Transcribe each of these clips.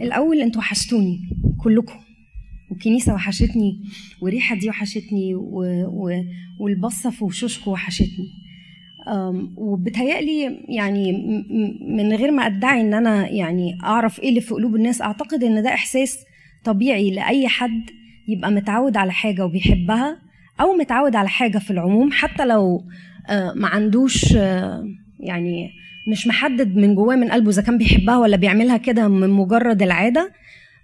الأول أنتوا وحشتوني كلكم والكنيسه وحشتني والريحه دي وحشتني و... و... والبصة في وشوشكم وحشتني. وبتهيألي يعني من غير ما أدعي إن أنا يعني أعرف إيه اللي في قلوب الناس أعتقد إن ده إحساس طبيعي لأي حد يبقى متعود على حاجة وبيحبها أو متعود على حاجة في العموم حتى لو آه، ما عندوش آه، يعني مش محدد من جواه من قلبه إذا كان بيحبها ولا بيعملها كده من مجرد العادة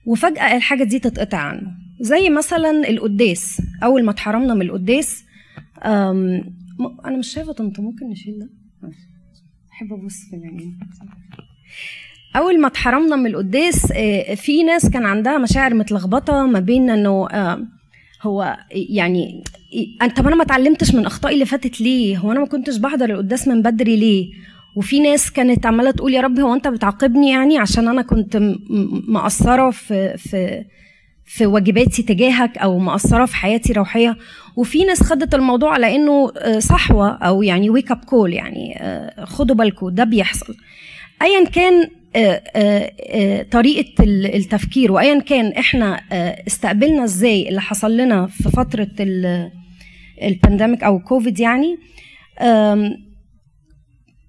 وفجأة الحاجة دي تتقطع عنه. زي مثلا القداس. أول ما اتحرمنا من القداس أنا مش شايفة طنط ممكن نشيل ده؟ بحب أبص في العين أول ما اتحرمنا من القداس آه، في ناس كان عندها مشاعر متلخبطة ما بين إنه هو يعني طب أنا ما اتعلمتش من أخطائي اللي فاتت ليه؟ هو أنا ما كنتش بحضر القداس من بدري ليه؟ وفي ناس كانت عمالة تقول يا رب هو أنت بتعاقبني يعني عشان أنا كنت مقصرة في في في واجباتي تجاهك أو مقصرة في حياتي روحية. وفي ناس خدت الموضوع على إنه آه، صحوة أو يعني wake up call يعني آه، خدوا بالكم ده بيحصل. ايا كان آه، طريقة التفكير وايا كان إحنا استقبلنا إزاي اللي حصل لنا في فترة ال pandemic أو كوفيد يعني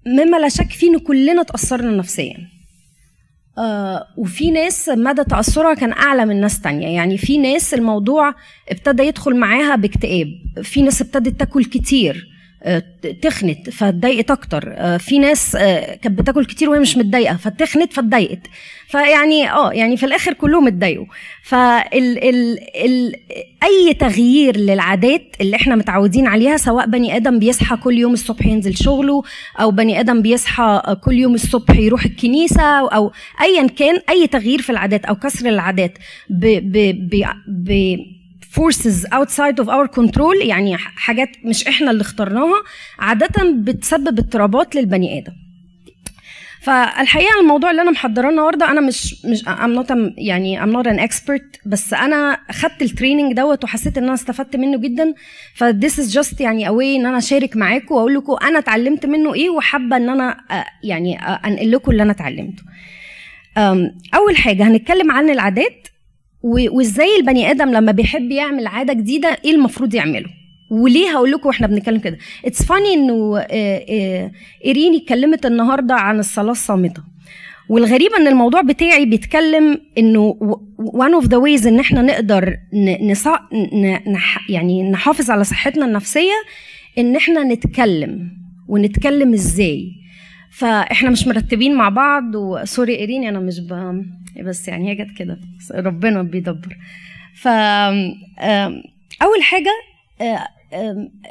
مما لا شك فيه إن كلنا تأثرنا نفسيا. آه وفي ناس مدى تأثرها كان أعلى من ناس تانية. يعني في ناس الموضوع ابتدى يدخل معاها باكتئاب. في ناس ابتدت تاكل كتير. تخنت فاتضايقت أكتر. آه، في ناس آه، كانت بتاكل كتير وهي مش متضايقة فتخنت فاتضايقت. فيعني آه يعني في الآخر كلهم اتضايقوا. فال ال ال أي تغيير للعادات اللي إحنا متعودين عليها سواء بني آدم بيصحى كل يوم الصبح ينزل شغله أو بني آدم بيصحى كل يوم الصبح يروح الكنيسة أو, ايا كان أي تغيير في العادات أو كسر العادات ب ب ب, ب forces outside of our control يعني حاجات مش إحنا اللي اخترناها عادة بتسبب اضطرابات للبني آدم. فالحقيقة الموضوع اللي أنا محضراه النهارده أنا مش مش I'm not يعني I'm not an expert بس أنا خدت التريننج دوت وحسيت إن أنا استفدت منه جدا. ف this is just يعني away إن أنا أشارك معاكم وأقول لكم أنا اتعلمت منه إيه وحابة إن أنا يعني أنقل لكم اللي أنا اتعلمته. أول حاجة هنتكلم عن العادات. وازاي البني آدم لما بيحب يعمل عادة جديدة إيه المفروض يعمله؟ وليه هقول لكم وإحنا بنتكلم كده. اتس فاني انه آه، آه، ايريني اتكلمت النهارده عن الصلاة الصامتة. والغريب إن الموضوع بتاعي بيتكلم إنه one of the ways إن إحنا نقدر نصع... نح... يعني نحافظ على صحتنا النفسية إن إحنا نتكلم. ونتكلم إزاي؟ فاحنا مش مرتبين مع بعض وسوري ايريني أنا مش ب... بس يعني هي جت كده. ربنا بيدبر. ف اول حاجة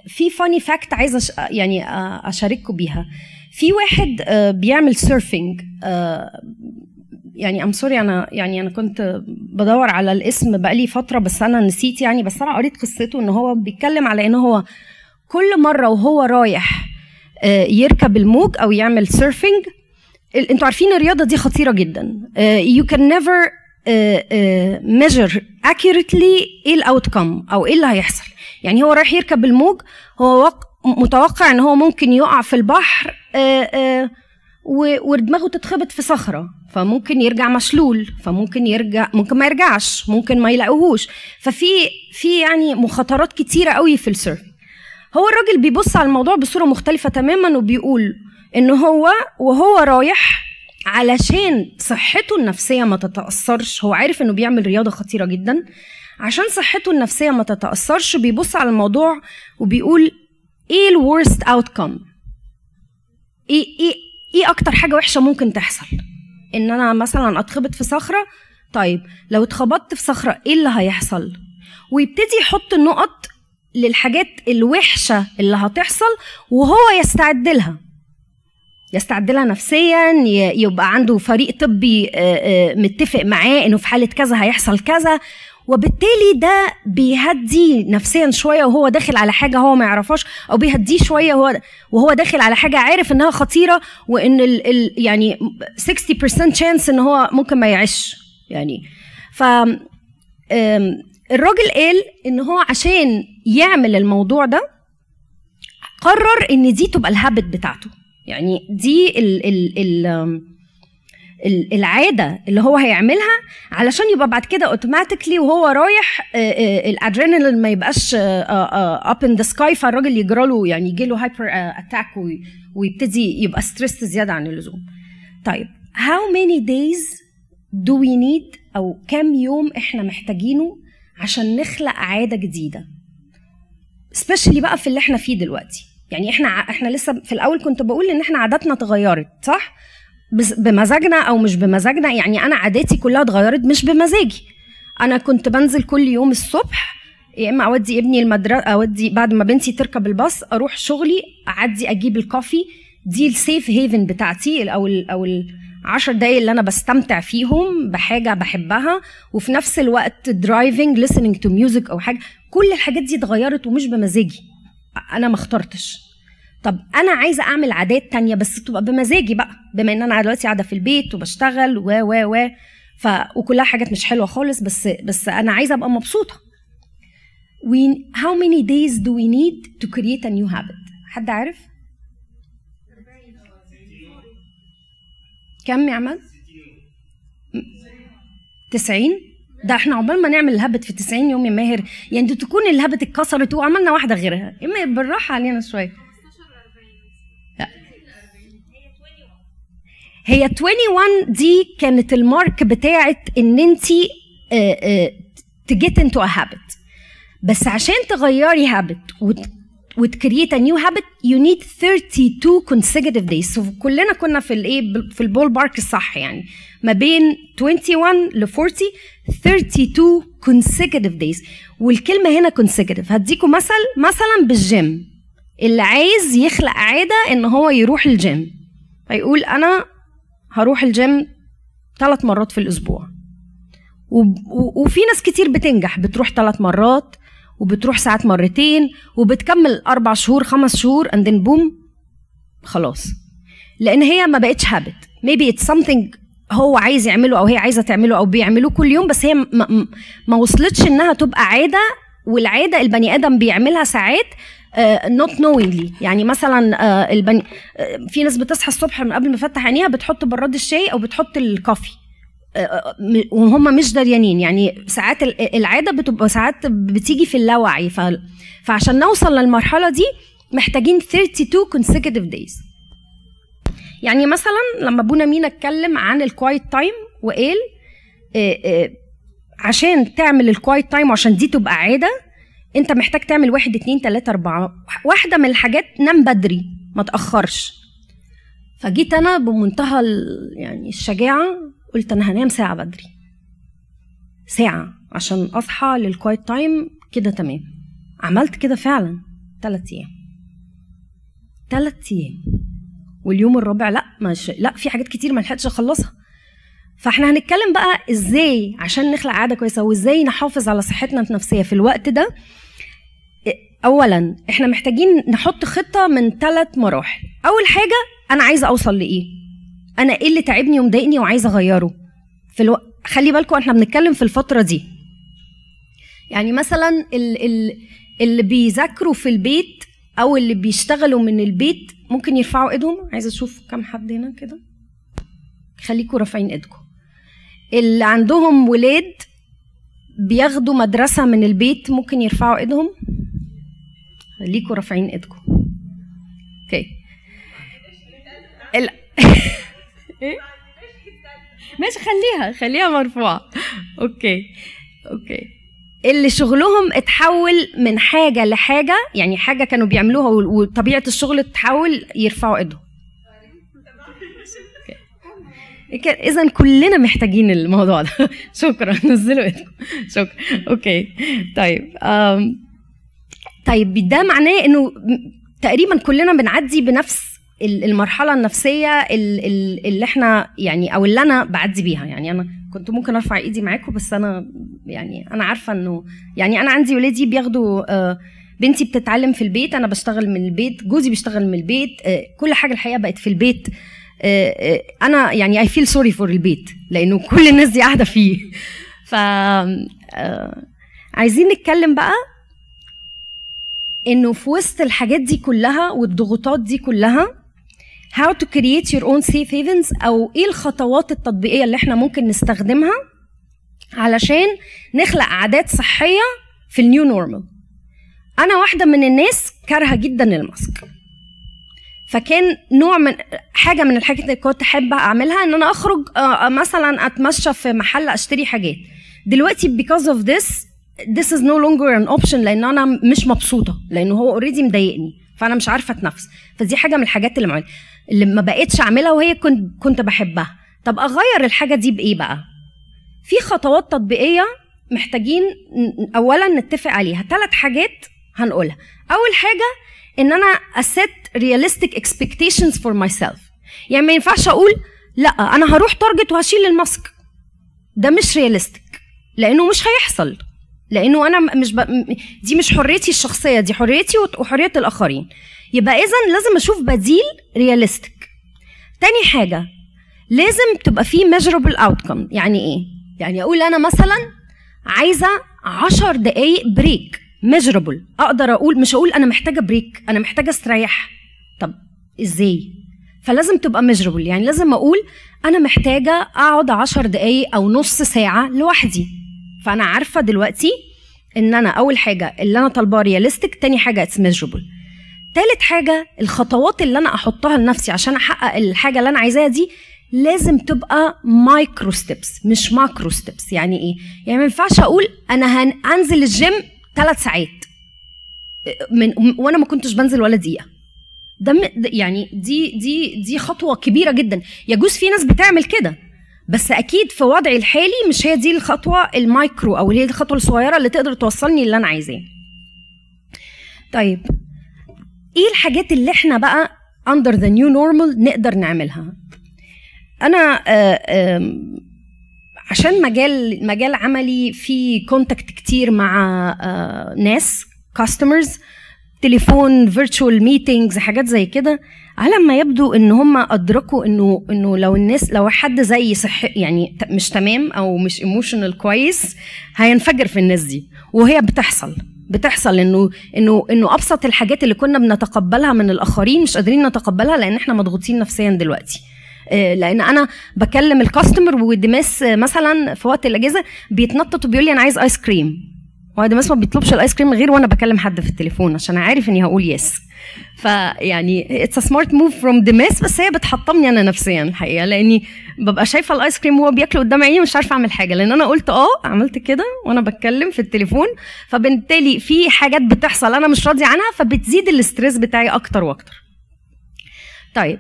في funny fact عايزه أش... يعني اشارككم بيها. في واحد بيعمل surfing يعني I'm sorry أنا يعني أنا كنت بدور على الاسم بقالي فترة بس أنا نسيت يعني بس أنا قريت قصته إن هو بيتكلم على إن هو كل مرة وهو رايح يركب الموج أو يعمل surfing أنتوا عارفين الرياضة دي خطيرة جدا. you can never measure accurately إيه ال outcome أو إيه اللي هيحصل. يعني هو رايح يركب الموج هو متوقع إن هو ممكن يقع في البحر uh, uh, ودماغه تتخبط في صخرة. فممكن يرجع مشلول فممكن يرجع ممكن ما يرجعش ممكن ما يلاقوهوش ففي في يعني مخاطرات كتيرة قوي في ال surf هو الراجل بيبص على الموضوع بصورة مختلفة تماما وبيقول إن هو وهو رايح علشان صحته النفسية ما تتأثرش. هو عارف إنه بيعمل رياضة خطيرة جدا. عشان صحته النفسية ما تتأثرش بيبص على الموضوع وبيقول إيه الورست اوتكم إيه إيه إيه أكتر حاجة وحشة ممكن تحصل؟ إن أنا مثلا أتخبط في صخرة؟ طيب لو اتخبطت في صخرة إيه اللي هيحصل؟ ويبتدي يحط النقط للحاجات الوحشة اللي هتحصل وهو يستعد لها يستعد لها نفسيا يبقى عنده فريق طبي متفق معاه إنه في حالة كذا هيحصل كذا وبالتالي ده بيهدي نفسيا شوية وهو داخل على حاجة هو ما يعرفهاش أو بيهديه شوية وهو داخل على حاجة عارف إنها خطيرة وإن ال ال يعني 60% chance إن هو ممكن ما يعيش. يعني ف الراجل قال إن هو عشان يعمل الموضوع ده قرر إن دي تبقى ال habit بتاعته يعني دي ال ال ال العادة اللي هو هيعملها علشان يبقى بعد كده automatically وهو رايح الادرينالين ما يبقاش up in the sky فالراجل يجرى له يعني يجي له heart attack ويبتدي يبقى stress زيادة عن اللزوم. طيب how many days do we need أو كام يوم إحنا محتاجينه عشان نخلق عادة جديدة سبيشالي بقى في اللي إحنا فيه دلوقتي. يعني إحنا إحنا لسه في الأول كنت بقول إن إحنا عاداتنا اتغيرت صح؟ بمزاجنا أو مش بمزاجنا يعني أنا عاداتي كلها اتغيرت مش بمزاجي. أنا كنت بنزل كل يوم الصبح يا إما أودي ابني المدرسة أودي بعد ما بنتي تركب الباص أروح شغلي أعدي أجيب الكوفي. دي ال safe haven بتاعتي أو ال أو العشر دقايق اللي أنا بستمتع فيهم بحاجة بحبها. وفي نفس الوقت driving listening to music أو حاجة. كل الحاجات دي اتغيرت ومش بمزاجي. أنا ما اخترتش. طب أنا عايزة أعمل عادات تانية بس تبقى بمزاجي بقى بما إن أنا دلوقتي قاعدة في البيت وبشتغل و و و ف وكلها حاجات مش حلوة خالص بس بس أنا عايزة أبقى مبسوطة. we how many days do we need to create a new habit حد عارف؟ كم يا عماد؟ 90 ده إحنا عقبال ما نعمل الهبت في 90 يوم يا ماهر يعني دي تكون الهبت اتكسرت وعملنا واحدة غيرها اما بالراحة علينا شوية. لا. هي 21 دي كانت المارك بتاعت ان انت تجيت انتو habit بس عشان تغيري habit و to create a new habit you need 32 consecutive days. So كلنا كنا في الإيه في ال ball park الصح يعني. ما بين 21 ل 40 32 consecutive days. والكلمة هنا consecutive. هديكم مثل مثلا بالجيم اللي عايز يخلق عادة إن هو يروح الجيم فيقول أنا هروح الجيم ثلاث مرات في الأسبوع. وفي ناس كتير بتنجح بتروح ثلاث مرات. وبتروح ساعات مرتين وبتكمل أربع شهور خمس شهور and then boom خلاص. لأن هي ما بقتش habit maybe it's something هو عايز يعمله أو هي عايزة تعمله أو بيعملوه كل يوم بس هي ما, ما وصلتش إنها تبقى عادة والعادة البني آدم بيعملها ساعات not uh, knowingly يعني مثلا uh, البني uh, في ناس بتصحى الصبح من قبل ما يفتح عينيها بتحط براد الشاي أو بتحط ال coffee. وهم مش دريانين يعني ساعات العادة بتبقى ساعات بتيجي في اللاوعي. ف... فعشان نوصل للمرحلة دي محتاجين 32 consecutive days. يعني مثلا لما أبونا مينا اتكلم عن ال quiet time وقال عشان تعمل ال quiet time وعشان دي تبقى عادة أنت محتاج تعمل واحد اتنين تلاتة أربعة. واحدة من الحاجات نام بدري ما تأخرش. فجيت أنا بمنتهى يعني الشجاعة قلت أنا هنام ساعة بدري. ساعة عشان أصحى لل quiet time كده تمام. عملت كده فعلا. ثلاث أيام. ثلاث أيام. واليوم الرابع لأ مش لأ في حاجات كتير ما لحقتش أخلصها. فإحنا هنتكلم بقى إزاي عشان نخلق عادة كويسة وإزاي نحافظ على صحتنا النفسية في الوقت ده. اولا إحنا محتاجين نحط خطة من ثلاث مراحل. أول حاجة أنا عايزة أوصل لإيه؟ أنا إيه اللي تعبني ومضايقني وعايزة أغيره؟ في ألو... خلي بالكم إحنا بنتكلم في الفترة دي. يعني مثلا ال... ال... اللي بيذاكروا في البيت أو اللي بيشتغلوا من البيت ممكن يرفعوا إيدهم. عايزة أشوف كم حد هنا كده؟ خليكم رافعين إيدكم. اللي عندهم ولاد بياخدوا مدرسة من البيت ممكن يرفعوا إيدهم. خليكوا رافعين إيدكم. okay. إيه؟ ماشي خليها خليها مرفوعة. okay okay. اللي شغلهم اتحول من حاجة لحاجة يعني حاجة كانوا بيعملوها وطبيعة الشغل تحول يرفعوا ايدهم إذا كلنا محتاجين الموضوع ده. شكرا نزلوا إيدكم. شكرا. أوكي. طيب. طيب ده معناه إنه تقريبا كلنا بنعدي بنفس المرحلة النفسية اللي إحنا يعني أو اللي أنا بعدي بيها. يعني أنا كنت ممكن أرفع إيدي معاكم بس أنا يعني أنا عارفة إنه يعني أنا عندي ولادي بياخدوا بنتي بتتعلم في البيت أنا بشتغل من البيت جوزي بيشتغل من البيت كل حاجة الحقيقة بقت في البيت. أنا يعني I feel sorry for البيت لأنه كل الناس دي قاعدة فيه. ف عايزين نتكلم بقى إنه في وسط الحاجات دي كلها والضغوطات دي كلها how to create your own safe havens أو إيه الخطوات التطبيقية اللي إحنا ممكن نستخدمها علشان نخلق عادات صحية في ال new normal أنا واحدة من الناس كارهة جدا ال mask. فكان نوع من حاجة من الحاجات اللي كنت أحب أعملها إن أنا أخرج آه، مثلا أتمشى في محل أشتري حاجات. دلوقتي because of this this is no longer an option لأن أنا مش مبسوطة لأن هو already مضايقني. فأنا مش عارفة أتنفس. فدي حاجة من الحاجات اللي. اللي ما بقتش أعملها وهي كنت كنت بحبها. طب أغير الحاجة دي بإيه بقى؟ في خطوات تطبيقية محتاجين اولا نتفق عليها. ثلاث حاجات هنقولها. أول حاجة إن أنا أ set realistic expectations for myself يعني ما ينفعش أقول لأ أنا هروح Target وهشيل ال mask. ده مش realistic لأنه مش هيحصل. لأنه أنا مش ب... دي مش حريتي الشخصية دي حريتي وحرية الآخرين. يبقى اذا لازم أشوف بديل realistic تاني حاجة لازم تبقى في measurable outcome. يعني إيه؟ يعني أقول أنا مثلا عايزة 10 دقايق break measurable. أقدر أقول مش أقول أنا محتاجة break أنا محتاجة استريح. طب إزاي؟ فلازم تبقى measurable. يعني لازم أقول أنا محتاجة أقعد 10 دقايق أو نص ساعة لوحدي. فأنا عارفة دلوقتي إن أنا أول حاجة اللي أنا طالباه realistic تاني حاجة it's measurable تالت حاجة الخطوات اللي أنا أحطها لنفسي عشان أحقق الحاجة اللي أنا عايزاها دي لازم تبقى micro steps مش macro steps يعني إيه؟ يعني ما ينفعش أقول أنا هنزل الجيم ثلاث ساعات. من وأنا ما كنتش بنزل ولا دقيقة. ده يعني دي دي دي خطوة كبيرة جدا. يجوز في ناس بتعمل كده. بس أكيد في وضعي الحالي مش هي دي الخطوة المايكرو أو هي الخطوة الصغيرة اللي تقدر توصلني اللي أنا عايزاه. طيب إيه الحاجات اللي إحنا بقى under the new normal نقدر نعملها؟ أنا آه، عشان مجال مجال عملي في contact كتير مع آه، ناس customers تليفون virtual meetings حاجات زي كده على ما يبدو إن هم أدركوا إنه إنه لو الناس لو حد زي صح يعني مش تمام أو مش emotional كويس هينفجر في الناس دي. وهي بتحصل بتحصل إنه إنه إنه أبسط الحاجات اللي كنا بنتقبلها من الآخرين مش قادرين نتقبلها لأن إحنا مضغوطين نفسيا دلوقتي. آه، لأن أنا بكلم ال customer ودماس مثلا في وقت الأجازة بيتنطط وبيقول لي أنا عايز ice cream دماس ما بيطلبش ال ice cream غير وأنا بكلم حد في التليفون عشان عارف اني هقول yes فيعني it's smart move from دماس بس هي بتحطمني أنا نفسيا الحقيقة لاني ببقى شايفة ال ice cream وهو بياكله قدام عيني مش عارفة اعمل حاجة لأن أنا قلت آه عملت كده وأنا بتكلم في التليفون فبالتالي في حاجات بتحصل أنا مش راضية عنها فبتزيد ال stress بتاعي أكتر وأكتر. طيب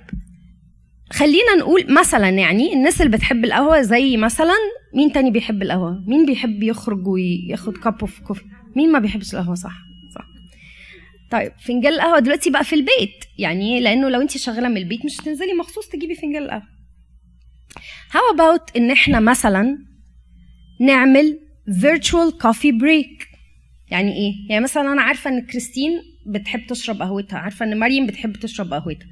خلينا نقول مثلا يعني الناس اللي بتحب القهوة زي مثلا مين تاني بيحب القهوة؟ مين بيحب يخرج وياخد cup of coffee مين ما بيحبش القهوة؟ صح صح. طيب فنجان القهوة دلوقتي بقى في البيت. يعني لأنه لو انت شغالة من البيت مش هتنزلي مخصوص تجيبي فنجان القهوة. how about إن إحنا مثلا نعمل virtual coffee break يعني إيه؟ يعني مثلا أنا عارفة إن كريستين بتحب تشرب قهوتها عارفة إن مريم بتحب تشرب قهوتها.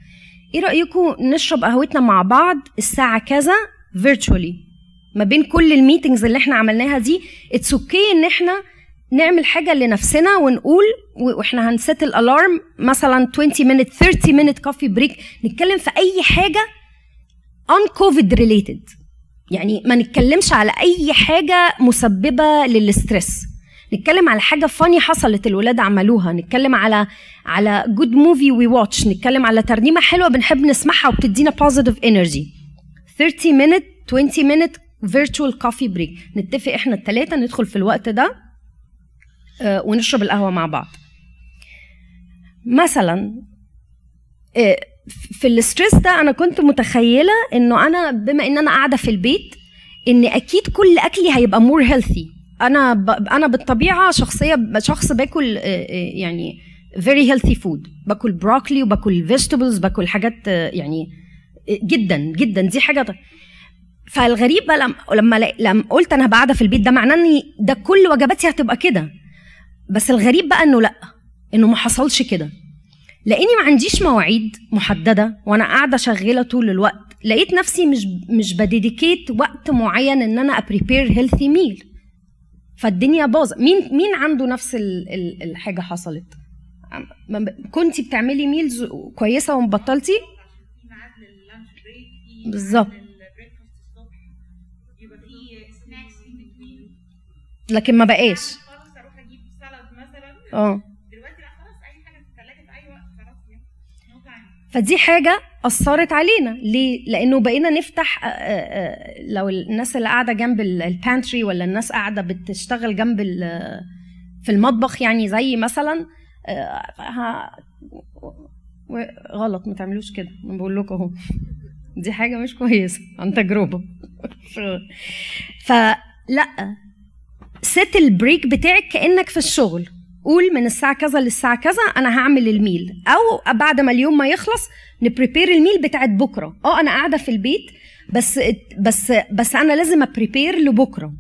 إيه رأيكم نشرب قهوتنا مع بعض الساعة كذا virtually ما بين كل ال meetings اللي إحنا عملناها دي it's okay ان إحنا نعمل حاجة لنفسنا ونقول وإحنا هن set ال alarm مثلا 20 minute 30 minute coffee break نتكلم في أي حاجة un-COVID related. يعني ما نتكلمش على أي حاجة مسببة لل stress. نتكلم على حاجة funny حصلت الولاد عملوها نتكلم على على good movie we watch نتكلم على ترنيمة حلوة بنحب نسمعها وبتدينا positive energy 30 minute 20 minute virtual coffee break نتفق إحنا الثلاثه ندخل في الوقت ده آه، ونشرب القهوة مع بعض. مثلا آه، في ال stress ده أنا كنت متخيلة إنه أنا بما إن أنا قاعدة في البيت إن أكيد كل أكلي هيبقى more healthy أنا ب... أنا بالطبيعة شخصية شخص باكل آه، آه، يعني very healthy food باكل broccoli وباكل vegetables باكل حاجات آه، يعني جدا جدا. دي حاجة فالغريب بقى لما لما قلت أنا قاعدة في البيت ده معناه إن ده كل وجباتي هتبقى كده. بس الغريب بقى إنه لأ إنه ما حصلش كده. لأني ما عنديش مواعيد محددة وأنا قاعدة شغالة طول الوقت لقيت نفسي مش مش ب dedicate وقت معين إن أنا ا prepare healthy meal فالدنيا باظت. مين مين عنده نفس الحاجة حصلت؟ كنتي بتعملي meals كويسة وبطلتي؟ بالظبط. لكن ما بقاش. آه. فدي حاجة أثرت علينا. ليه؟ لأنه بقينا نفتح آه، آه، آه، لو الناس اللي قاعدة جنب البانتري ولا الناس قاعدة بتشتغل جنب في المطبخ يعني زي مثلا غلط ما تعملوش كده. أنا بقول لكم أهو. دي حاجة مش كويسة عن تجربة. فلا set ال break بتاعك كأنك في الشغل. قول من الساعة كذا للساعة كذا أنا هعمل ال meal. أو بعد ما اليوم ما يخلص ن prepare ال meal بتاعت بكرة. آه أنا قاعدة في البيت بس بس بس أنا لازم أ prepare لبكرة.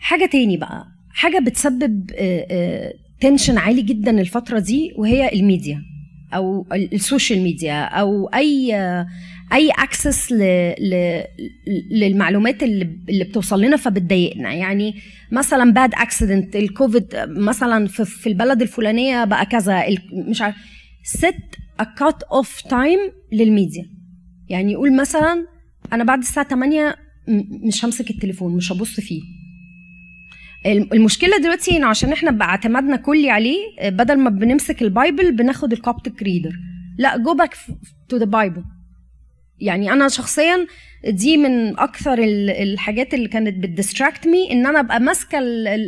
حاجة تاني بقى حاجة بتسبب tension عالي جدا الفترة دي وهي الميديا أو ال social media أو أي أي access للمعلومات اللي, بتوصل لنا فبتضايقنا. يعني مثلا bad accident الكوفيد مثلا في البلد الفلانية بقى كذا مش عارف set a cut off time لل media. يعني يقول مثلا أنا بعد الساعة 8 مش همسك التليفون مش هبص فيه. المشكلة دلوقتي إنه عشان إحنا بقى اعتمادنا كلي عليه بدل ما بنمسك ال Bible بناخد ال Coptic Reader لا go back to the Bible يعني أنا شخصيا دي من أكثر الحاجات اللي كانت بت distract me إن أنا أبقى ماسكة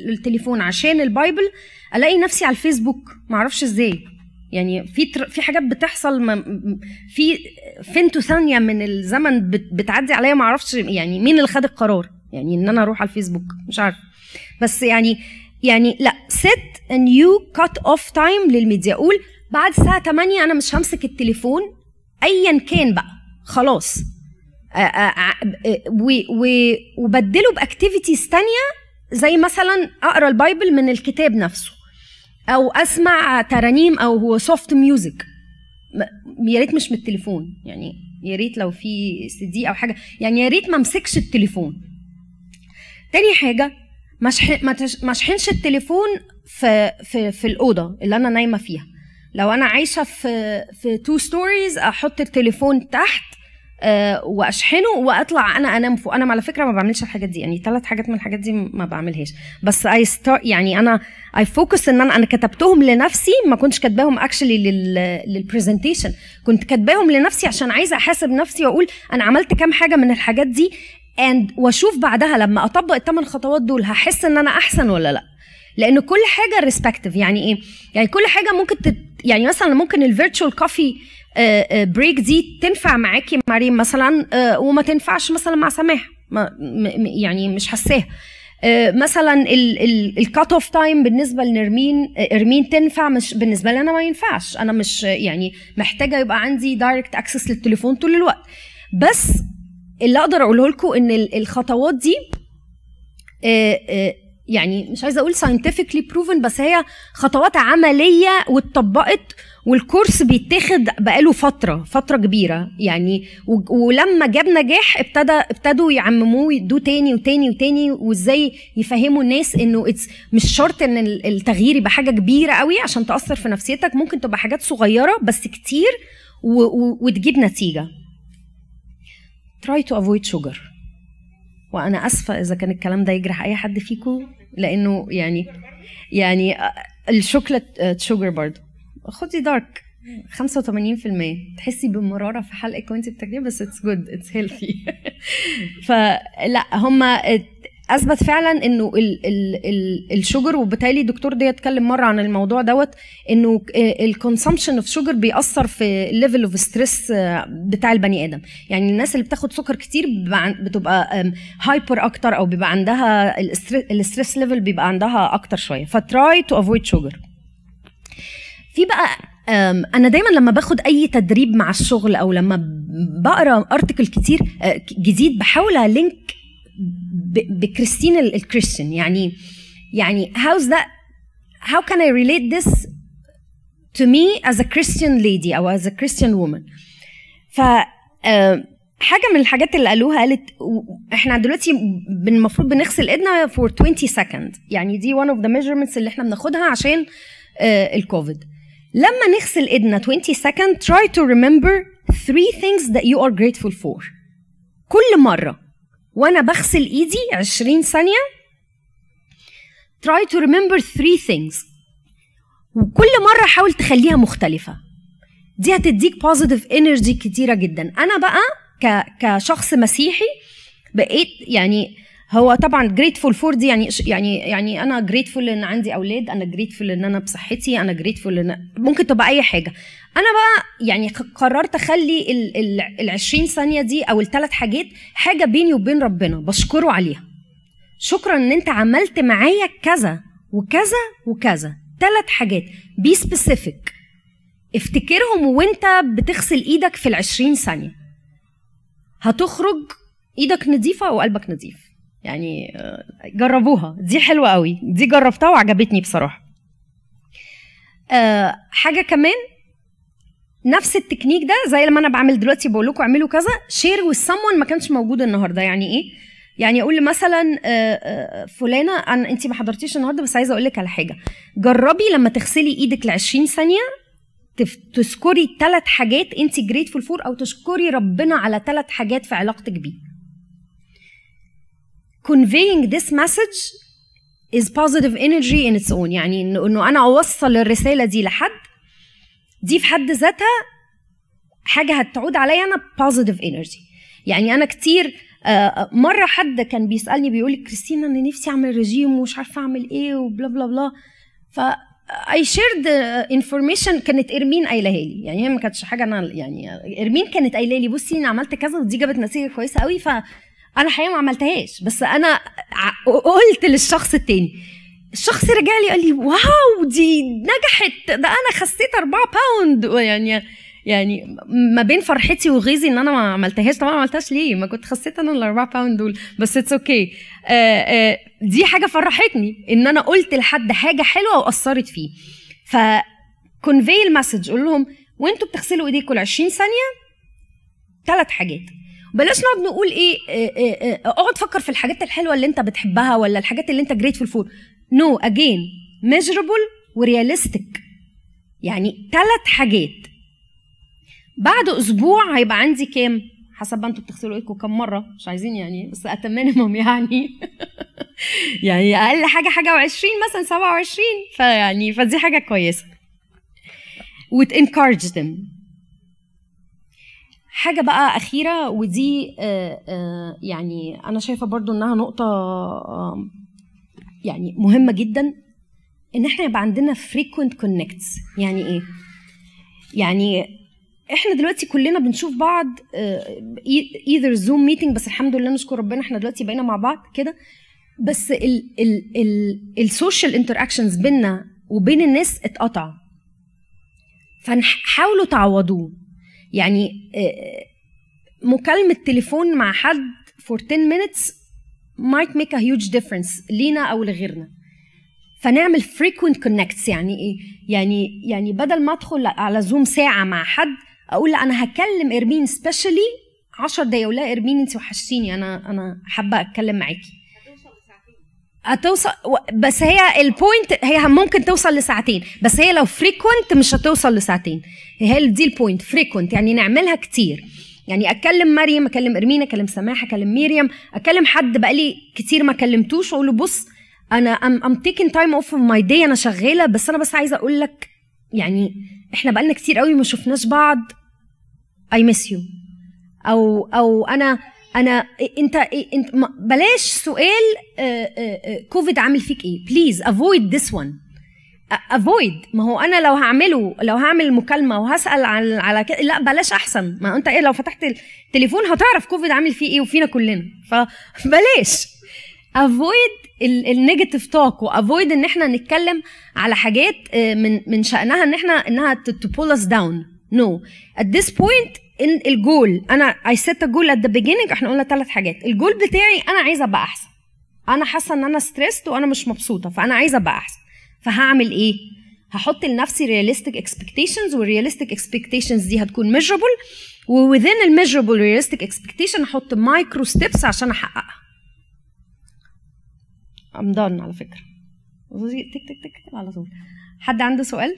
التليفون عشان ال Bible ألاقي نفسي على الفيسبوك. ما أعرفش إزاي. يعني في في حاجات بتحصل في في two ثانية من الزمن بتعدي عليا ما أعرفش يعني مين اللي خد القرار يعني إن أنا أروح على الفيسبوك مش عارف. بس يعني يعني لأ set a new cut off time للميديا. قول بعد الساعة 8 أنا مش همسك التليفون ايا كان بقى خلاص. وبدله ب activities تانية زي مثلا أقرأ ال Bible من الكتاب نفسه. أو أسمع ترانيم أو هو soft music يا ريت مش من التليفون يعني يا ريت لو في سي دي أو حاجة يعني يا ريت ما امسكش التليفون. تاني حاجة ما اشحنش التليفون في في في الأوضة اللي أنا نايمة فيها. لو أنا عايشة في في two stories أحط التليفون تحت أه وأشحنه وأطلع أنا أنام فوق. أنا على فكرة ما بعملش الحاجات دي. يعني ثلاث حاجات من الحاجات دي ما بعملهاش. بس اي يعني أنا I focus إن أنا أنا كتبتهم لنفسي ما كنتش كاتباهم actually لل presentation كنت كاتباهم لنفسي عشان عايزة أحاسب نفسي وأقول أنا عملت كام حاجة من الحاجات دي and وأشوف بعدها لما أطبق الثمان خطوات دول هحس إن أنا أحسن ولا لأ. لأن كل حاجة respective يعني إيه؟ يعني كل حاجة ممكن تت يعني مثلا ممكن ال virtual coffee break دي تنفع معاكي مريم مثلا آه، وما تنفعش مثلا مع سماح. يعني مش حساها آه، مثلا ال cut off time بالنسبة لنرمين آه، إرمين تنفع مش بالنسبة لي أنا ما ينفعش. أنا مش يعني محتاجة يبقى عندي direct access للتليفون طول الوقت. بس اللي أقدر أقوله لكم إن الخطوات دي يعني مش عايزة أقول scientifically proven بس هي خطوات عملية واتطبقت وال course بيتاخد بقاله فترة فترة كبيرة. يعني ولما جاب نجاح ابتدى ابتدوا يعمموه يدوه تاني وتاني وتاني وازاي يفهموا الناس انه مش شرط ان التغيير يبقى حاجة كبيرة قوي عشان تأثر في نفسيتك. ممكن تبقى حاجات صغيرة بس كتير وتجيب نتيجة. Try to avoid sugar. وأنا آسفة إذا كان الكلام ده يجرح أي حد فيكم لأنه يعني يعني ال chocolate sugar برضه خدي dark 85% تحسي بمرارة في حلقك وانت بتاكليه بس it's good it's healthy فلا هم أثبت فعلا إنه ال ال ال ال sugar وبالتالي الدكتور دي اتكلم مرة عن الموضوع دوت إنه ال consumption of sugar بيأثر في ال level of stress بتاع البني آدم. يعني الناس اللي بتاخد سكر كتير بتبقى hyper أكتر أو بيبقى عندها ال stress level بيبقى عندها أكتر شوية. ف try to avoid sugar في بقى أنا دايما لما باخد أي تدريب مع الشغل أو لما بقرأ article كتير آه، جديد بحاول أ link ب Christian ال Christian. يعني يعني how's that how can I relate this to me as a Christian أو as a Christian woman ف حاجة من الحاجات اللي قالوها قالت إحنا دلوقتي المفروض بنغسل إيدنا for 20 second يعني دي one of the measurements اللي إحنا بناخدها عشان الكوفيد لما نغسل ايدنا 20 second try to remember three things that you are grateful for. كل مرة وأنا بغسل إيدي 20 ثانية try to remember three things. وكل مرة حاول تخليها مختلفة. دي هتديك positive energy كتيرة جدا. أنا بقى. كشخص مسيحي بقيت يعني هو طبعا grateful for دي يعني يعني يعني أنا grateful إن عندي أولاد أنا grateful إن أنا بصحتي أنا grateful إن ممكن تبقى أي حاجة. أنا بقى يعني قررت أخلي ال 20 ثانية دي أو الثلاث حاجات حاجة بيني وبين ربنا بشكره عليها. شكرا إن أنت عملت معايا كذا وكذا وكذا. ثلاث حاجات. be specific افتكرهم وأنت بتغسل إيدك في ال 20 ثانية. هتخرج إيدك نظيفة وقلبك نظيف. يعني آه، جربوها. دي حلوة قوي. دي جربتها وعجبتني بصراحة. أه حاجة كمان نفس التكنيك ده زي لما أنا بعمل دلوقتي بقول لكم اعملوا كذا share with ما كانش موجود النهارده. يعني إيه؟ يعني أقول مثلا آه، آه، فلانة أنا أنت ما حضرتيش النهارده بس عايزة أقول لك على حاجة. جربي لما تغسلي إيدك ل 20 ثانية تذكري ثلاث حاجات انت grateful for أو تشكري ربنا على ثلاث حاجات في علاقتك بيه. Conveying this message is positive energy in its own. يعني انه أنا أوصل الرسالة دي لحد. دي في حد ذاتها حاجة هتعود عليا أنا positive energy. يعني أنا كتير آه، مرة حد كان بيسألني بيقول لي كريستينا أنا نفسي أعمل رجيم ومش عارفة أعمل إيه و blah blah blah. ف I shared information كانت إرمين قايلها لي. يعني هي ما كانتش حاجة أنا يعني إرمين كانت قايله لي بصي أنا عملت كذا ودي جابت نتيجة كويسة قوي ف أنا حقيقة ما عملتهاش بس أنا قلت للشخص التاني الشخص رجع لي قال لي wow دي نجحت ده أنا خسيت 4 pound يعني يعني ما بين فرحتي وغيظي إن أنا ما عملتهاش طبعا ما عملتهاش ليه؟ ما كنت خسيت أنا ال 4 pound دول بس it's okay okay. دي حاجة فرحتني إن أنا قلت لحد حاجة حلوة وأثرت فيه. ف convey ال message قول لهم وأنتوا بتغسلوا ايديكم ل 20 ثانية؟ ثلاث حاجات. بلاش نقعد نقول إيه أقعد فكر في الحاجات الحلوة اللي أنت بتحبها ولا الحاجات اللي أنت grateful for no again measurable و realistic يعني ثلاث حاجات. بعد أسبوع هيبقى عندي كام؟ حسب أنتوا بتغسلوا إيدكم كم مرة؟ مش عايزين يعني بس اتمنهم يعني. يعني أقل حاجة حاجة و20 مثلا 27 فيعني فدي حاجة كويسة. و to encourage them. حاجة بقى أخيرة ودي آه، آه، يعني أنا شايفة برضو إنها نقطة يعني مهمة جدا إن إحنا يبقى عندنا frequent connects. يعني إيه؟ يعني إحنا دلوقتي كلنا بنشوف بعض either Zoom meeting بس الحمد لله نشكر ربنا إحنا دلوقتي بقينا مع بعض كده. بس ال social interactions بينا وبين الناس اتقطع. فحاولوا تعوضوه. يعني آه، مكالمة تليفون مع حد for 10 minutes might make a huge difference لينا أو لغيرنا. فنعمل frequent connects يعني إيه؟ يعني يعني بدل ما أدخل على زوم ساعة مع حد أقول لا أنا هكلم إرمين specially 10 دقايق ولا إرمين انت وحشتيني أنا أنا حابة أتكلم معاكي. هتوصل بس هي ال point هي ممكن توصل لساعتين. بس هي لو frequent مش هتوصل لساعتين. هي دي ال point frequent يعني نعملها كتير. يعني أكلم مريم أكلم ارمينا أكلم سماح أكلم ميريم. أكلم حد بقالي كتير ما كلمتوش واقول له بص أنا I'm I'm taking time of my day أنا شغالة. بس أنا بس عايزة أقول لك يعني إحنا بقالنا كتير قوي ما شفناش بعض. I miss you أو أو أنا أنا أنت أنت بلاش سؤال كوفيد عامل فيك إيه؟ please avoid this one avoid ما هو أنا لو هعمله لو هعمل مكالمة وهسأل على على كده لا بلاش أحسن. ما أنت إيه لو فتحت التليفون هتعرف كوفيد عامل فيه إيه وفينا كلنا. فبلاش avoid ال negative talk و avoid إن إحنا نتكلم على حاجات من من شأنها إن إحنا إنها to pull us down no at this point إن ال goal أنا I set goal at the beginning إحنا قلنا ثلاث حاجات. الجول بتاعي أنا عايزه أبقى أحسن. أنا حاسة إن أنا stressed وأنا مش مبسوطة فأنا عايزه أبقى أحسن. فهعمل إيه؟ هحط لنفسي realistic expectations وال realistic expectations دي هتكون measurable و within ال measurable realistic expectation أحط micro steps عشان أحققها. I'm done على فكرة. تك تك تك على طول. حد عنده سؤال؟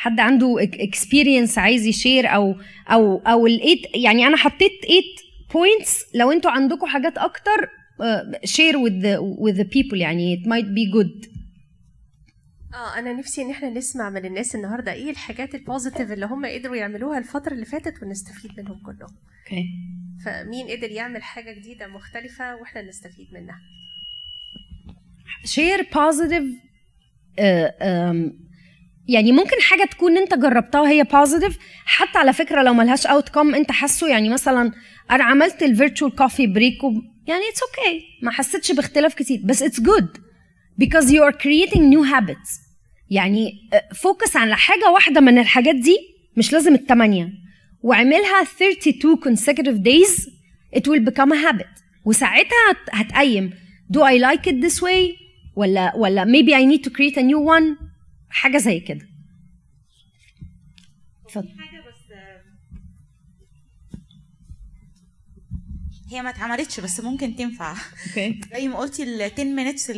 حد عنده experience عايز ي share أو أو أو ال eight يعني أنا حطيت 8 points لو أنتوا عندكم حاجات أكتر share with the people. يعني it might be good. آه أنا نفسي إن إحنا نسمع من الناس النهارده إيه الحاجات ال positive اللي هم قدروا يعملوها الفترة اللي فاتت ونستفيد منهم كلهم. okay okay. فمين قدر يعمل حاجة جديدة مختلفة وإحنا نستفيد منها. share positive يعني ممكن حاجة تكون انت جربتها هي positive حتى على فكرة لو ملهاش outcome انت حاسه يعني مثلا أنا عملت ال virtual coffee break يعني it's okay okay. ما حسيتش باختلاف كتير. بس it's good because you are creating new habits. يعني focus على حاجة واحدة من الحاجات دي مش لازم الثمانيه واعملها 32 consecutive days it will become a habit. وساعتها هتقيم. Do I like it this way ولا ولا maybe I need to create a new one حاجة زي كده. اتفضل. هي ما اتعملتش بس ممكن تنفع. okay. زي ما قلتي ال 10 minutes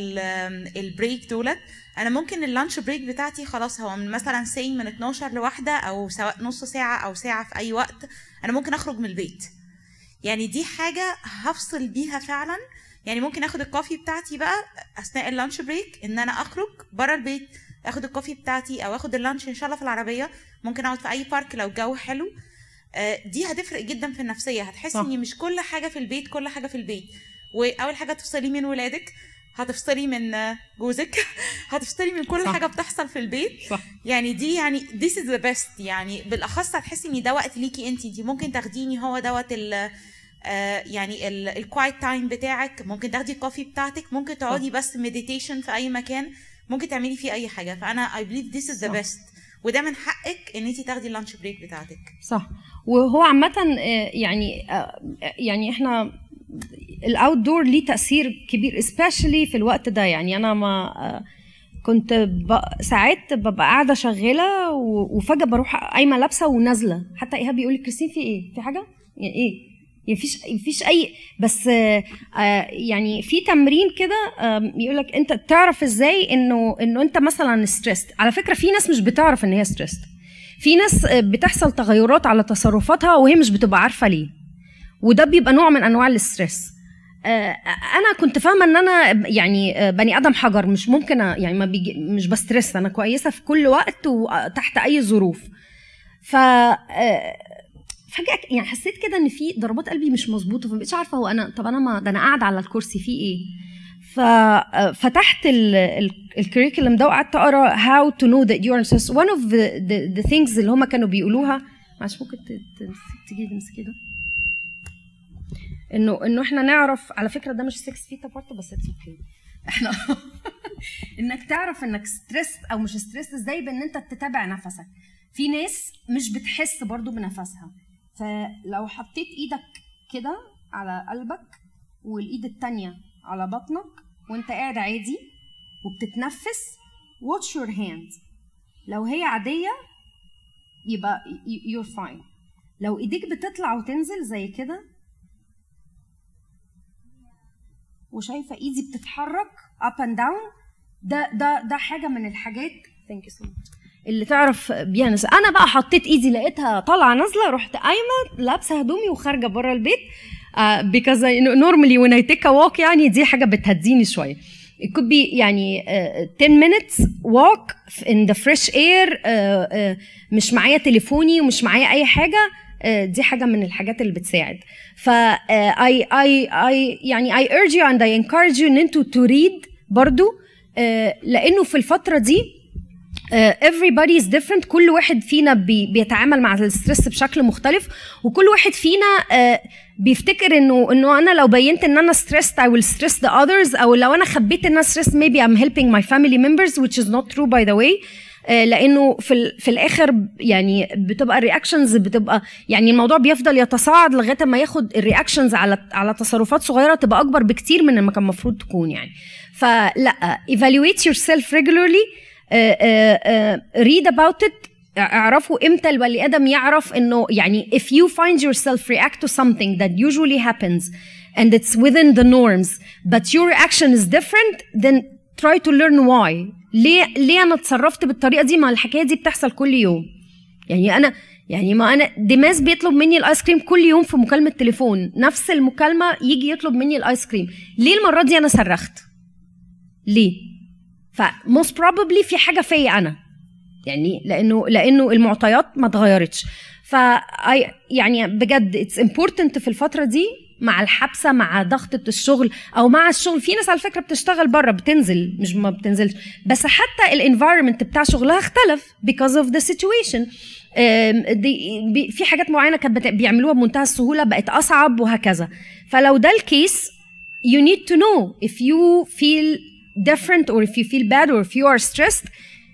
ال break دولت. أنا ممكن ال lunch break بتاعتي خلاص هو من مثلا say من 12 لواحدة أو سواء نص ساعة أو ساعة في أي وقت أنا ممكن أخرج من البيت. يعني دي حاجة هفصل بيها فعلا. يعني ممكن آخد ال coffee بتاعتي بقى أثناء ال lunch break إن أنا أخرج بره البيت. آخد ال coffee بتاعتي أو آخد ال lunch إن شاء الله في العربية. ممكن أقعد في أي park لو الجو حلو. دي هتفرق جدا في النفسية. هتحسي إن مش كل حاجة في البيت كل حاجة في البيت. وأول حاجة تفصلي من ولادك هتفصلي من جوزك. هتفصلي من كل صح. حاجة بتحصل في البيت. صح. يعني دي يعني this is the best. يعني بالأخص هتحسي إن ده وقت ليكي انت انت ممكن تاخديني هو دوت ال آه يعني ال quiet time بتاعك. ممكن تاخدي ال coffee بتاعتك. ممكن تقعدي بس meditation في أي مكان. ممكن تعملي فيه أي حاجة. فأنا believe this is the صح. best. وده من حقك إن انت تاخدي ال lunch break بتاعتك. صح. وهو عامة يعني يعني إحنا ال outdoor ليه تأثير كبير especially في الوقت ده. يعني أنا ما كنت ساعات ببقى قاعدة شغالة وفجأة بروح قايمة لابسة ونازلة. حتى إيهاب بيقول لي كريستين في إيه؟ في حاجة؟ يعني إيه؟ مفيش مفيش أي بس يعني في تمرين كده يقول لك أنت تعرف إزاي إنه إنه أنت مثلا stressed على فكرة في ناس مش بتعرف إن هي stressed في ناس بتحصل تغيرات على تصرفاتها وهي مش بتبقى عارفة ليه. وده بيبقى نوع من أنواع ال stress أنا كنت فاهمة إن أنا يعني بني آدم حجر مش ممكن يعني ما بيجي مش ب stress أنا كويسة في كل وقت وتحت أي ظروف. ف فجأة يعني حسيت كده إن في ضربات قلبي مش مظبوطة فمبقتش عارفة هو أنا طب أنا ما ده أنا قاعدة على الكرسي في إيه؟ ففتحت ال curriculum ده وقعدت أقرأ that you are stressed one of the, the, the things اللي هم كانوا بيقولوها. معلش ممكن تيجي تمسكي ده؟ إنه إنه إحنا نعرف على فكرة ده مش 6 feet apart بس it's okay إحنا إنك تعرف إنك stressed أو مش stressed إزاي بإن أنت تتابع نفسك. في ناس مش بتحس برضو بنفسها. فلو حطيت إيدك كده على قلبك والايد التانية على بطنك وانت قاعد عادي وبتتنفس watch your hand. لو هي عادية يبقى you're fine. لو ايديك بتطلع وتنزل زي كده وشايفة ايدي بتتحرك up and down ده ده ده حاجة من الحاجات. Thank you so much. اللي تعرف بيها أنا بقى حطيت إيدي لقيتها طالعة نازلة رحت قايمة لابسة هدومي وخارجة بره البيت. because normally when I take walk يعني دي حاجة بتهديني شوية. It could be يعني uh, 10 minutes walk in the fresh air uh, uh, مش معايا تليفوني ومش معايا أي حاجة. دي حاجة من الحاجات اللي بتساعد. ف I, I, I يعني I urge you and I encourage you ان أنتوا to read برضو. لأنه في الفترة دي everybody is different. كل واحد فينا بي بيتعامل مع ال stress بشكل مختلف وكل واحد فينا uh, بيفتكر انه إنه أنا لو بينت إن أنا stressed I will stress the others أو لو أنا خبيت إن أنا stressed maybe I'm helping my family members which is not true by the way. Uh, لأنه في في الآخر يعني بتبقى ال reactions بتبقى يعني الموضوع بيفضل يتصاعد لغاية ما ياخد ال reactions على على تصرفات صغيرة تبقى أكبر بكتير من ما كان المفروض تكون يعني. فلا evaluate yourself regularly. Read about it. اعرفوا إمتى البني آدم يعرف إنه يعني if you find yourself react to something that usually happens and it's within the norms but your reaction is different then try to learn why. ليه ليه أنا اتصرفت بالطريقة دي؟ ما الحكاية دي بتحصل كل يوم. يعني أنا يعني ما أنا ديماس بيطلب مني الآيس كريم كل يوم في مكالمة تليفون. نفس المكالمة يجي يطلب مني الآيس كريم. ليه المرة دي أنا صرخت؟ ليه؟ ف most probably في حاجة فيا أنا. يعني لأنه لأنه المعطيات ما اتغيرتش. ف يعني بجد it's important في الفترة دي مع الحبسة مع ضغطة الشغل أو مع الشغل. في ناس على فكرة بتشتغل بره بتنزل مش ما بتنزلش. بس حتى ال environment بتاع شغلها اختلف because of the situation. في حاجات معينة كانت بيعملوها بمنتهى السهولة بقت أصعب وهكذا. فلو ده الكيس you need to know if you feel different or if you feel bad or if you are stressed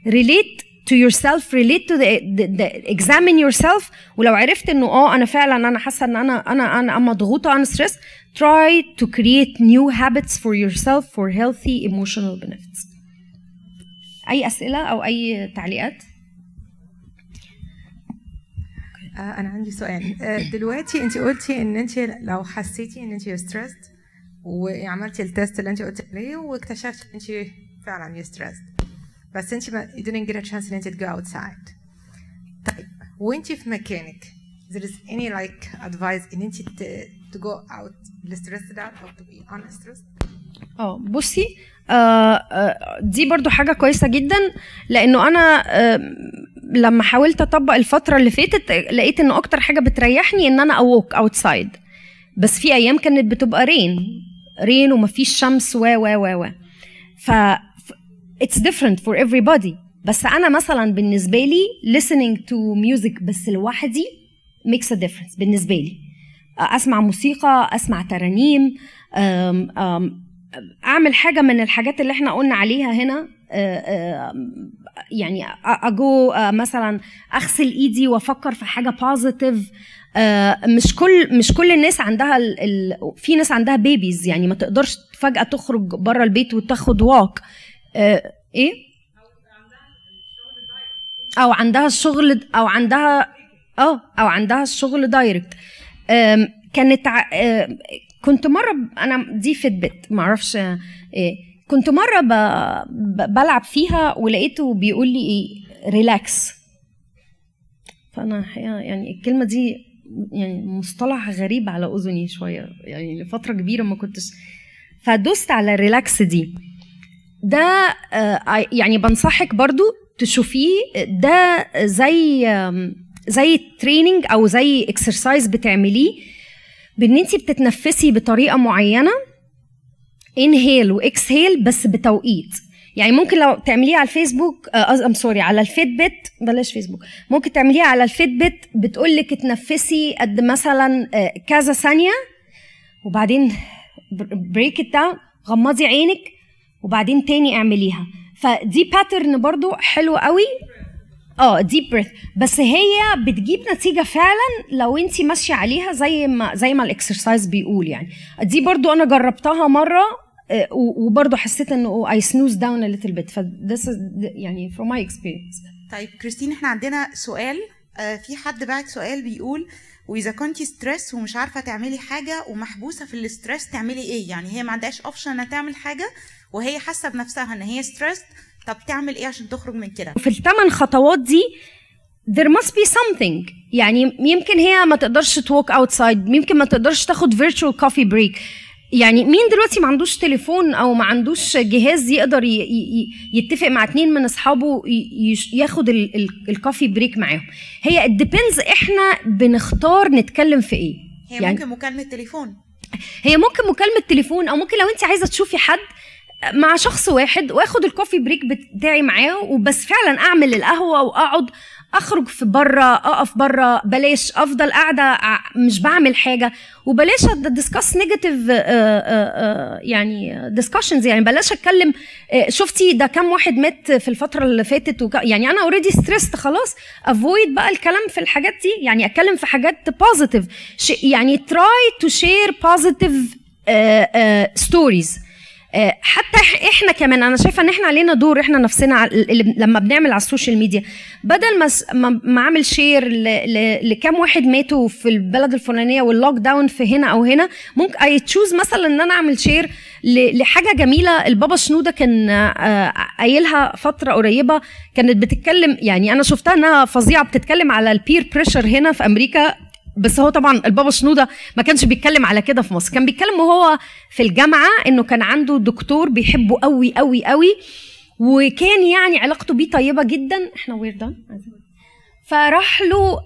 relate to yourself relate to the, the, the examine yourself ولو عرفت انه اه انا فعلا انا حاسه ان انا انا انا مضغوطه انا stress try to create new habits for yourself for healthy emotional benefits اي اسئله او اي تعليقات انا عندي سؤال دلوقتي انت قلتي ان انت لو حسيتي ان انت ستريسد وعملتي ال test اللي انت قلتي عليه واكتشفتي إن انت فعلا stressed بس انت ما you didn't get a chance إن انت go outside. طيب وانت في مكانك there is any like advice إن انت to go out stressed out or to be unstressed آه بصي آه آه دي برضو حاجة كويسة جدا لأنه أنا آه لما حاولت أطبق الفترة اللي فاتت لقيت انه أكتر حاجة بتريحني إن أنا أ walk outside بس في أيام كانت بتبقى rain rain ومفيش شمس و و و و. ف it's different for everybody. بس أنا مثلا بالنسبة لي listening to music بس لوحدي makes a difference بالنسبة لي. أسمع موسيقى أسمع ترانيم أعمل حاجة من الحاجات اللي إحنا قلنا عليها هنا يعني اجو مثلا أغسل إيدي وأفكر في حاجة positive مش كل مش كل الناس عندها ال ال في ناس عندها babies يعني ما تقدرش فجأة تخرج بره البيت وتاخد walk إيه؟ أو عندها الشغل أو عندها آه أو عندها الشغل direct كانت كنت مرة أنا دي Fitbit معرفش إيه. كنت مرة ب... ب... بلعب فيها ولقيته بيقول لي إيه relax فأنا يعني الكلمة دي يعني مصطلح غريب على أذني شوية. يعني لفترة كبيرة ما كنتش. فدوست على ال relax دي. ده يعني بنصحك برضو تشوفيه. ده زي زي training أو زي exercise بتعمليه. بإن انت بتتنفسي بطريقة معينة. inhale و exhale بس بتوقيت. يعني ممكن لو تعمليها على الفيسبوك I'm sorry على ال Fitbit بلاش فيسبوك. ممكن تعمليها على ال Fitbit بتقول لك اتنفسي قد مثلا كذا ثانية وبعدين break it down غمضي عينك وبعدين تاني اعمليها. فدي pattern برضو حلو قوي. آه deep breath بس هي بتجيب نتيجة فعلا لو انت ماشية عليها زي ما زي ما ال exercise بيقول يعني. دي برضو أنا جربتها مرة. وبرضو حسيت إنه it slows down a little bit ف this يعني from my experience طيب كريستين إحنا عندنا سؤال في حد بعت سؤال بيقول وإذا كنتي stress ومش عارفة تعملي حاجة ومحبوسة في ال stress تعملي إيه؟ يعني هي ما عندهاش option إنها تعمل حاجة وهي حاسة بنفسها إن هي stress طب تعمل إيه عشان تخرج من كده؟ في الثمان خطوات دي there must be something. يعني يمكن هي ما تقدرش walk outside يمكن ما تقدرش تاخد virtual coffee break. يعني مين دلوقتي ما عندوش تليفون أو ما عندوش جهاز يقدر يتفق مع اتنين من اصحابه ياخد ال- ال- ال coffee break معاهم؟ هي ال depends إحنا بنختار نتكلم في إيه. هي يعني- ممكن مكالمة تليفون. هي ممكن مكالمة تليفون أو ممكن لو أنت عايزة تشوفي حد مع شخص واحد واخد ال coffee break بتاعي معاه وبس فعلا اعمل القهوة واقعد أخرج في بره أقف بره بلاش أفضل قاعدة مش بعمل حاجة. وبلاش discuss negative يعني discussions يعني بلاش أتكلم. شفتي ده كام واحد مات في الفترة اللي فاتت وك... يعني أنا already stressed خلاص. avoid بقى الكلام في الحاجات دي يعني أتكلم في حاجات positive يعني try to share positive stories حتى إح- إحنا كمان أنا شايفة إن إحنا علينا دور إحنا نفسنا لما بنعمل على ال social media. بدل ما ما أعمل share لكام واحد ماتوا في البلد الفلانية وال lockdown في هنا أو هنا ممكن I choose مثلا إن أنا أعمل share لحاجة جميلة البابا شنودة كان آه، قايلها فترة قريبة كانت بتتكلم يعني أنا شفتها إنها فظيعة بتتكلم على ال peer pressure هنا في أمريكا بس هو طبعا البابا شنودة ما كانش بيتكلم على كده في مصر. كان بيتكلم وهو في الجامعة إنه كان عنده دكتور بيحبه قوي قوي قوي وكان يعني علاقته بيه طيبة جدا. إحنا where فراح له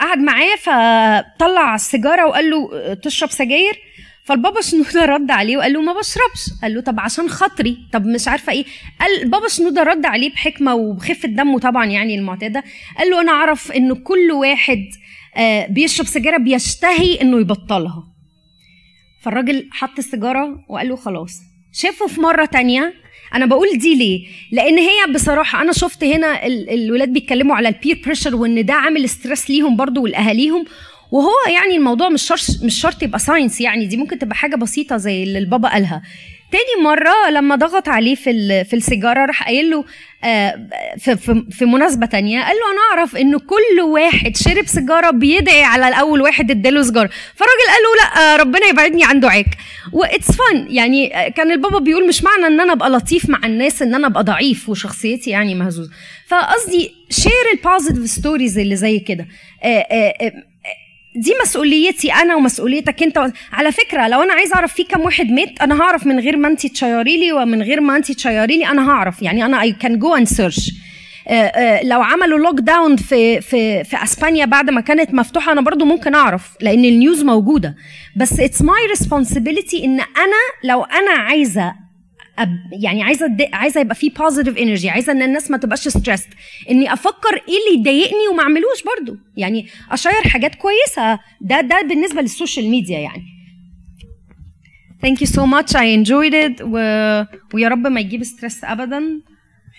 قعد معاه فطلع السيجاره وقال له تشرب سجاير. فالبابا شنوده رد عليه وقال له ما بشربش. قال له طب عشان خاطري. طب مش عارفة إيه. قال بابا شنوده رد عليه بحكمة وبخفة دمه طبعا يعني المعتادة. قال له أنا أعرف انه كل واحد آه، بيشرب سيجارة بيشتهي إنه يبطلها. فالراجل حط السيجارة وقال له خلاص. شافه في مرة تانية. أنا بقول دي ليه؟ لأن هي بصراحة أنا شفت هنا ال- الولاد بيتكلموا على ال peer pressure وإن ده عامل stress ليهم برضو ولأهاليهم. وهو يعني الموضوع مش شرط مش شرط يبقى science يعني دي ممكن تبقى حاجة بسيطة زي اللي البابا قالها. تاني مرة لما ضغط عليه في في السيجارة راح قايل له آه، في, مناسبة تانية قال له أنا أعرف إنه كل واحد شرب سيجارة بيدعي على الأول واحد اداله سيجارة. فالراجل قال له لا آه، ربنا يبعدني عن دعاك. what's fun يعني آه، كان البابا بيقول مش معنى إن أنا أبقى لطيف مع الناس إن أنا أبقى ضعيف وشخصيتي يعني مهزوزة فقصدي share ال positive stories اللي زي كده. دي مسؤوليتي أنا ومسؤوليتك أنت. على فكرة لو أنا عايز أعرف في كام واحد مات أنا هعرف من غير ما انت تشيري لي ومن غير ما انت تشيري لي أنا هعرف. يعني أنا I can go and search لو عملوا lockdown في في في أسبانيا بعد ما كانت مفتوحة أنا برضو ممكن أعرف لأن ال news موجودة. بس it's my responsibility إن أنا لو أنا عايزة يعني عايزة. عايزة يبقى في positive energy عايزة إن الناس ما تبقاش stressed إني أفكر إيه اللي يضايقني وما أعملوش برضو. يعني أشير حاجات كويسة. ده ده بالنسبة لل social media يعني. Thank you so much. I enjoyed it. و... ويا رب ما يجيب stress ابدا.